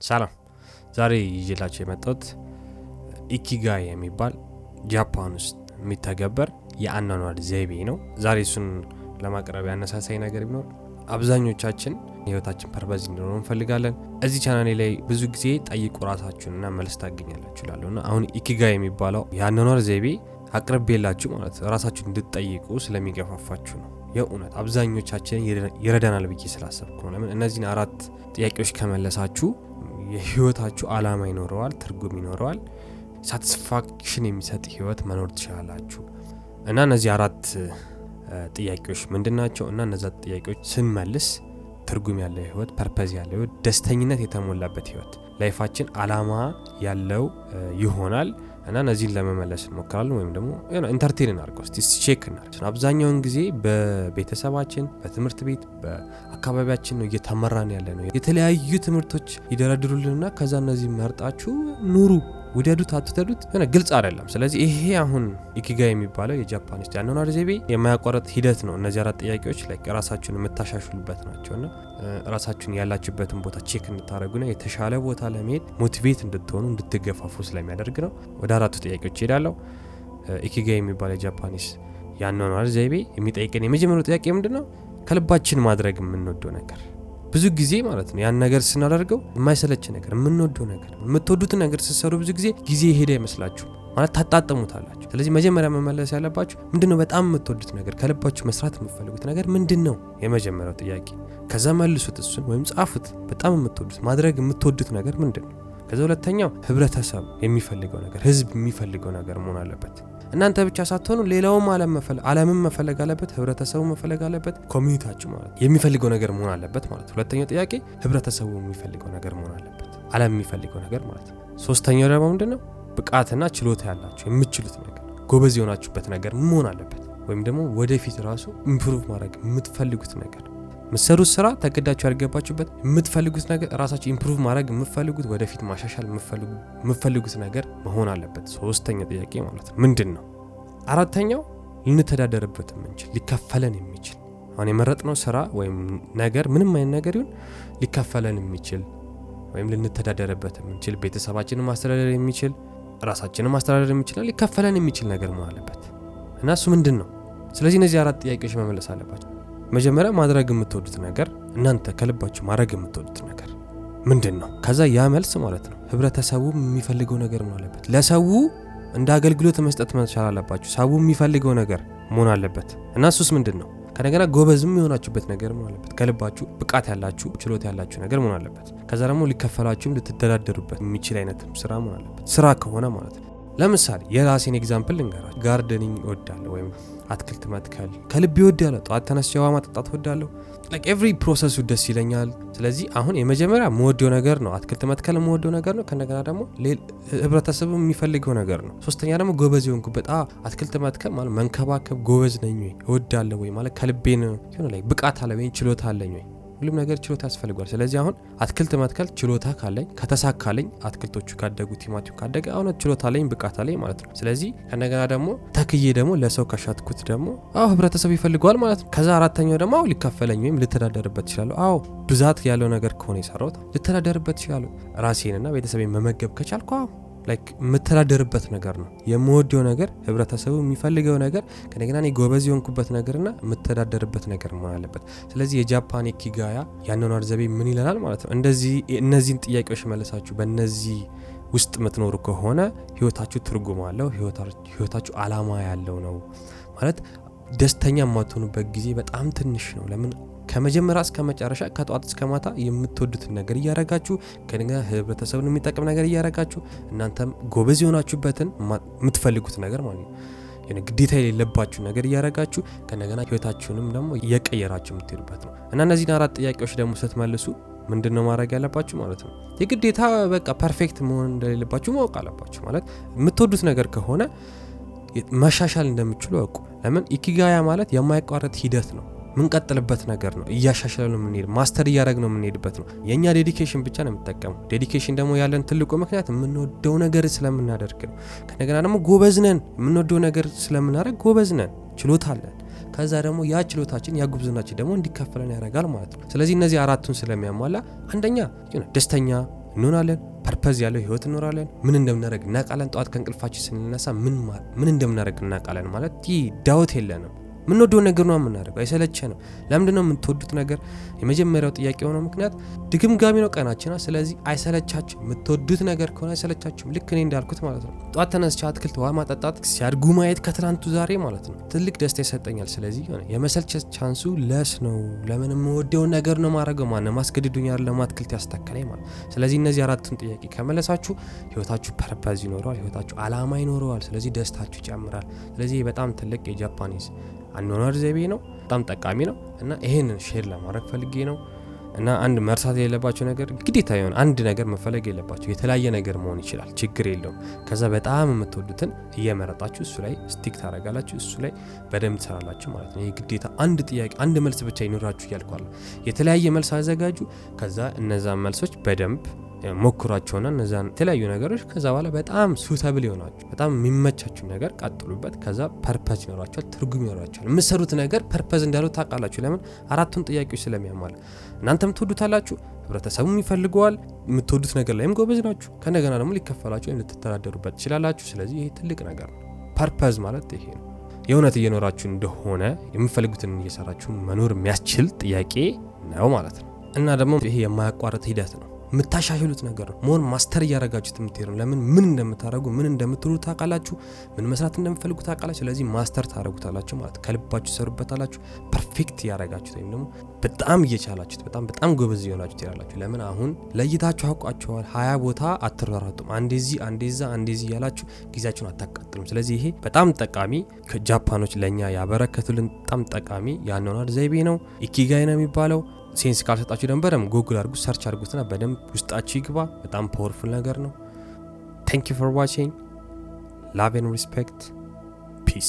ሰላም ዛሬ ይዤላችሁ የመጣሁት ikigai የሚባል ጃፓን ውስጥ የሚተገበር የአኗኗር ዘይቤ ነው። ዛሬ እሱን ለማቅረብ ያነሳሳኝ ነገር ቢኖር አብዛኞቻችን የህይወታችን purpose እንዲኖረው እንፈልጋለን። እዚህ ቻናሌ ላይ ብዙ ጊዜ ጠይቁ ራሳችሁንና መልስ ታገኛላችሁ እላለሁ እና አሁን ikigai የሚባለው የአኗኗር ዘይቤ አቅርቤላችሁ ማለት ራሳችሁን እንድትጠይቁ ስለሚገፋፋችሁ ነው። የእውነት አብዛኞቻችን ይረዳናል ብዬ ስላሰብኩ ነው። ለምን እነዚህን አራት ጥያቄዎች ከመለሳችሁ የህይወታችሁ አላማ ይኖረዋል፣ ትርጉም ይኖረዋል፣ satisfaction የሚሰጥ ህይወት መኖር ትችላላችሁ። እና እነዚህ አራት ጥያቄዎች ምንድን ናቸው? እና እነዛ ጥያቄዎች ስንመልስ ትርጉም ያለው ህይወት፣ purpose ያለው ህይወት፣ ደስተኝነት የተሞላበት ህይወት፣ life ኣችን አላማ ያለው ይሆናል። እና እነዚህን ለመመለስ እንሞክራለን ወይም ደግሞ entertain እናድርገው እስቲ check እናድርግ። አብዛኛውን ጊዜ በቤተሰባችን፣ በትምህርት ቤት፣ በአካባቢያችን ነው እየተመራን ያለ ነው። የተለያዩ ትምህርቶች ይደረድሩልንና ከዛ እነዚህ መርጣችሁ ኑሩ ውደዱት አትውደዱት ሆነ ግልጽ አይደለም። ስለዚህ ይሄ አሁን ikigai የሚባለው የጃፓን ውስጥ የአኗኗር ዘይቤ የማያቋረጥ ሂደት ነው። እነዚህ አራት ጥያቄዎች ላይ ራሳችሁን የምታሻሽሉበት ናቸው እና ራሳችሁን ያላችሁበትን ቦታ check እንድታደርጉና የተሻለ ቦታ ለመሄድ motivate እንድትሆኑ እንድትገፋፉ ስለሚያደርግ ነው። ወደ አራቱ ጥያቄዎች ሄዳለሁ። ኢኪጋ የሚባለው የጃፓኒስ የአኗኗር ዘይቤ የሚጠይቀን የመጀመሪያው ጥያቄ ምንድን ነው? ከልባችን ማድረግ የምንወደው ነገር ብዙ ጊዜ ማለት ነው ያን ነገር ስናደርገው የማይሰለች ነገር የምንወደው ነገር የምትወዱትን ነገር ስትሰሩ ብዙ ጊዜ ጊዜ ሄደ ይመስላችሁ ማለት ታጣጥሙታላችሁ። ስለዚህ መጀመሪያ መመለስ ያለባችሁ ምንድን ነው በጣም የምትወዱት ነገር ከልባችሁ መስራት የምትፈልጉት ነገር ምንድን ነው? የመጀመሪያው ጥያቄ። ከዛ መልሱት፣ እሱን ወይም ጻፉት። በጣም የምትወዱት ማድረግ የምትወዱት ነገር ምንድን ነው? ከዛ ሁለተኛው ህብረተሰብ የሚፈልገው ነገር ህዝብ የሚፈልገው ነገር መሆን አለበት። እናንተ ብቻ ሳትሆኑ ሌላውም ዓለምን መፈለግ አለበት፣ ህብረተሰቡ መፈለግ አለበት፣ community ያችሁ ማለት የሚፈልገው ነገር መሆን አለበት ማለት ሁለተኛው ጥያቄ ህብረተሰቡ የሚፈልገው ነገር መሆን አለበት፣ ዓለም የሚፈልገው ነገር ማለት ሶስተኛው ደግሞ ምንድን ነው? ብቃትና ችሎታ ያላችሁ የምትችሉት ነገር ጎበዝ የሆናችሁበት ነገር መሆን አለበት፣ ወይም ደግሞ ወደፊት ራሱ improve ማድረግ የምትፈልጉት ነገር ምትሰሩት ስራ ተገዳችሁ ያልገባችሁበት የምትፈልጉት ነገር ራሳችሁ improve ማድረግ የምትፈልጉት ወደፊት ማሻሻል የምትፈልጉት ነገር መሆን አለበት። ሶስተኛው ጥያቄ ማለት ምንድን ነው? አራተኛው ልንተዳደርበት የምንችል ሊከፈለን የሚችል አሁን የመረጥነው ስራ ወይም ነገር ምንም አይነት ነገር ይሁን ሊከፈለን የሚችል ወይም ልንተዳደርበት የምንችል ቤተሰባችንን ማስተዳደር የሚችል ራሳችንን ማስተዳደር የሚችል ሊከፈለን የሚችል ነገር መሆን አለበት እና እሱ ምንድን ነው? ስለዚህ እነዚህ አራት ጥያቄዎች መመለስ አለባቸው። መጀመሪያ ማድረግ የምትወዱት ነገር እናንተ ከልባችሁ ማድረግ የምትወዱት ነገር ምንድን ነው? ከዛ ያ መልስ ማለት ነው ህብረተሰቡ የሚፈልገው ነገር መሆን አለበት። ለሰው እንደ አገልግሎት መስጠት መቻል አለባችሁ። ሰው የሚፈልገው ነገር መሆን አለበት እና እሱስ ምንድን ነው? ከነገና ጎበዝም የሆናችሁበት ነገር መሆን አለበት። ከልባችሁ ብቃት ያላችሁ ችሎታ ያላችሁ ነገር መሆን አለበት። ከዛ ደግሞ ሊከፈላችሁም ልትደራደሩበት የሚችል አይነት ስራ መሆን አለበት። ስራ ከሆነ ማለት ነው። ለምሳሌ የራሴን example ልንገራችሁ። gardening እወዳለሁ ወይም አትክልት መትከል ከልብ እወዳለሁ። ጠዋት ተነስቼ ውሃ ማጠጣት እወዳለሁ። every process ኡ ደስ ይለኛል። ስለዚህ አሁን የመጀመሪያ የምወደው ነገር ነው አትክልት መትከል የምወደው ነገር ነው። ከእንደገና ደግሞ ህብረተሰቡ የሚፈልገው ነገር ነው። ሶስተኛ ደግሞ ጎበዝ የሆንኩበት አትክልት መትከል ማለት መንከባከብ ጎበዝ ነኝ ወይ እወዳለሁ ወይ ማለት ከልቤን ብቃት አለ ወይ ችሎታ አለኝ ወይ ሁሉም ነገር ችሎታ ያስፈልገዋል። ስለዚህ አሁን አትክልት መትከል ችሎታ ካለኝ ከተሳካለኝ፣ አትክልቶቹ ካደጉ፣ ቲማቲሙ ካደገ አሁን ችሎታ አለኝ ብቃት አለኝ ማለት ነው። ስለዚህ ከእንደገና ደግሞ ተክዬ ደግሞ ለሰው ከሸጥኩት ደግሞ አዎ ህብረተሰብ ይፈልገዋል ማለት ነው። ከዛ አራተኛው ደግሞ አዎ ሊከፈለኝ ወይም ልተዳደርበት ይችላለሁ። አዎ ብዛት ያለው ነገር ከሆነ የሰራሁት ልተዳደርበት ይችላለሁ። ራሴንና ቤተሰቤን መመገብ ከቻልኩ አዎ like የምተዳደርበት ነገር ነው የምወደው ነገር ህብረተሰቡ የሚፈልገው ነገር ከእንደገና እኔ ጎበዝ የሆንኩበት ነገርና የምተዳደርበት ነገር መሆን አለበት። ስለዚህ የጃፓን ኢኪጋይ የአኗኗር ዘይቤ ምን ይለናል ማለት ነው። እንደዚህ እነዚህን ጥያቄዎች መለሳችሁ በእነዚህ ውስጥ የምትኖሩ ከሆነ ህይወታችሁ ትርጉም አለው፣ ህይወታችሁ አላማ ያለው ነው ማለት ደስተኛ የማትሆኑበት ጊዜ በጣም ትንሽ ነው። ለምን ከመጀመሪያ እስከ መጨረሻ ከጠዋት እስከ ማታ የምትወዱትን ነገር እያረጋችሁ ከነገ ህብረተሰብን የሚጠቅም ነገር እያረጋችሁ እናንተም ጎበዝ የሆናችሁበትን የምትፈልጉት ነገር ማለት ነው። ግዴታ የሌለባችሁ ነገር እያረጋችሁ ከነገና ህይወታችሁንም ደግሞ እየቀየራችሁ የምትሄዱበት ነው። እና እነዚህን አራት ጥያቄዎች ደግሞ ስትመልሱ ምንድን ነው ማድረግ ያለባችሁ ማለት ነው? የግዴታ በቃ perfect መሆን እንደሌለባችሁ ማወቅ አለባችሁ። ማለት የምትወዱት ነገር ከሆነ መሻሻል እንደምችሉ እወቁ ለምን? ኢኪጋይ ማለት የማይቋረጥ ሂደት ነው ምንቀጥልበት ነገር ነው። እያሻሻለ ነው የምንሄድ master እያደረግ ነው የምንሄድበት ነው። የእኛ dedication ብቻ ነው የምጠቀመው። dedication ደግሞ ያለን ትልቁ ምክንያት የምንወደው ነገር ስለምናደርግ ነው። ከእንደገና ደግሞ ጎበዝ ነን። የምንወደው ነገር ስለምናደርግ ጎበዝ ነን፣ ችሎታ አለን። ከዛ ደግሞ ያ ችሎታችን ያ ጉብዝናችን ደግሞ እንዲከፈለን ያደርጋል ማለት ነው። ስለዚህ እነዚህ አራቱን ስለሚያሟላ አንደኛ ደስተኛ እንሆናለን። purpose ያለው ህይወት እንኖራለን። ምን እንደምናደርግ እናውቃለን። ጠዋት ከእንቅልፋችን ስንነሳ ምን እንደምናደርግ እናውቃለን። ማለት ይህ ዳውት የለንም። የምንወደውን ነገር ነው የምናደርገው። አይሰለቸንም። ለምንድን ነው የምትወዱት ነገር? የመጀመሪያው ጥያቄ የሆነው ምክንያት ተደጋጋሚ ነው ቀናችን። ስለዚህ አይሰለቻችሁ። የምትወዱት ነገር ከሆነ አይሰለቻችሁም። ልክ እኔ እንዳልኩት ማለት ነው። ጠዋት ተነስቼ አትክልት ውሃ ማጠጣት ሲያድጉ ማየት ከትናንቱ ዛሬ ማለት ነው ትልቅ ደስታ ይሰጠኛል። ስለዚህ የመሰልቸት chance ኡ less ነው። ለምን የምወደውን ነገር ነው ማድረገው። ማንም አስገድዶኝ አይደለም አትክልት ያስተከለኝ ማለት ስለዚህ እነዚህ አራቱን ጥያቄ ከመለሳችሁ ህይወታችሁ purpose ይኖረዋል። ህይወታችሁ አላማ ይኖረዋል። ስለዚህ ደስታችሁ ይጨምራል። ስለዚህ በጣም ትልቅ የ Japanese አኗኗር ዘይቤ ነው። በጣም ጠቃሚ ነው እና ይሄንን share ለማድረግ ፈልጌ ነው። እና አንድ መርሳት የሌለባቸው ነገር ግዴታ የሆነ አንድ ነገር መፈለግ የለባቸው። የተለያየ ነገር መሆን ይችላል፣ ችግር የለውም። ከዛ በጣም የምትወዱትን እየመረጣችሁ እሱ ላይ stick ታደርጋላችሁ፣ እሱ ላይ በደንብ ትሰራላችሁ ማለት ነው። ይህ ግዴታ አንድ ጥያቄ አንድ መልስ ብቻ ይኖራችሁ እያልኳለሁ። የተለያየ መልስ አዘጋጁ። ከዛ እነዛን መልሶች በደንብ ሞክሯቸውና እነዛን የተለያዩ ነገሮች ከዛ በኋላ በጣም suitable ይሆናችሁ በጣም የሚመቻችሁ ነገር ቀጥሉበት። ከዛ purpose ይኖራቸዋል፣ ትርጉም ይኖራቸዋል። የምትሰሩት ነገር purpose እንዳለው ታውቃላችሁ። ለምን አራቱን ጥያቄዎች ስለሚያሟላ እናንተም ትወዱታላችሁ፣ ህብረተሰቡም ይፈልገዋል። የምትወዱት ነገር ላይም ጎበዝ ናችሁ። ከእንደገና ደግሞ ሊከፈላችሁ ወይም ልትተዳደሩበት ትችላላችሁ። ስለዚህ ይሄ ትልቅ ነገር ነው። purpose ማለት ይሄ ነው። የእውነት እየኖራችሁ እንደሆነ የምፈልጉትን እየሰራችሁ መኖር የሚያስችል ጥያቄ ነው ማለት ነው። እና ደግሞ ይሄ የማያቋርጥ ሂደት ነው የምታሻሽሉት ነገር ነው። መሆን master እያደረጋችሁት የምትሄዱ ነው። ለምን ምን እንደምታደረጉ ምን እንደምትሉ ታውቃላችሁ። ምን መስራት እንደምፈልጉ ታውቃላችሁ። ስለዚህ master ታደረጉታላችሁ ማለት ከልባችሁ ትሰሩበታላችሁ። perfect እያደረጋችሁት ወይም ደግሞ በጣም እየቻላችሁት በጣም በጣም ጎበዝ እየሆናችሁ ትሄዳላችሁ። ለምን አሁን ለይታችሁ አውቃችኋል። ሀያ ቦታ አትሯሯጡም። አንዴዚ አንዴዛ አንዴዚ እያላችሁ ጊዜያችሁን አታቃጥሉም። ስለዚህ ይሄ በጣም ጠቃሚ ከጃፓኖች ለእኛ ያበረከቱልን በጣም ጠቃሚ የአኗኗር ዘይቤ ነው። ኢኪጋይ ነው የሚባለው። sense ካልሰጣችሁ ደግሞ በደንብ ጉግል አድርጉ፣ search አድርጉትና በደንብ ውስጣችሁ ይግባ። በጣም powerful ነገር ነው። thank you for watching love and respect ፒስ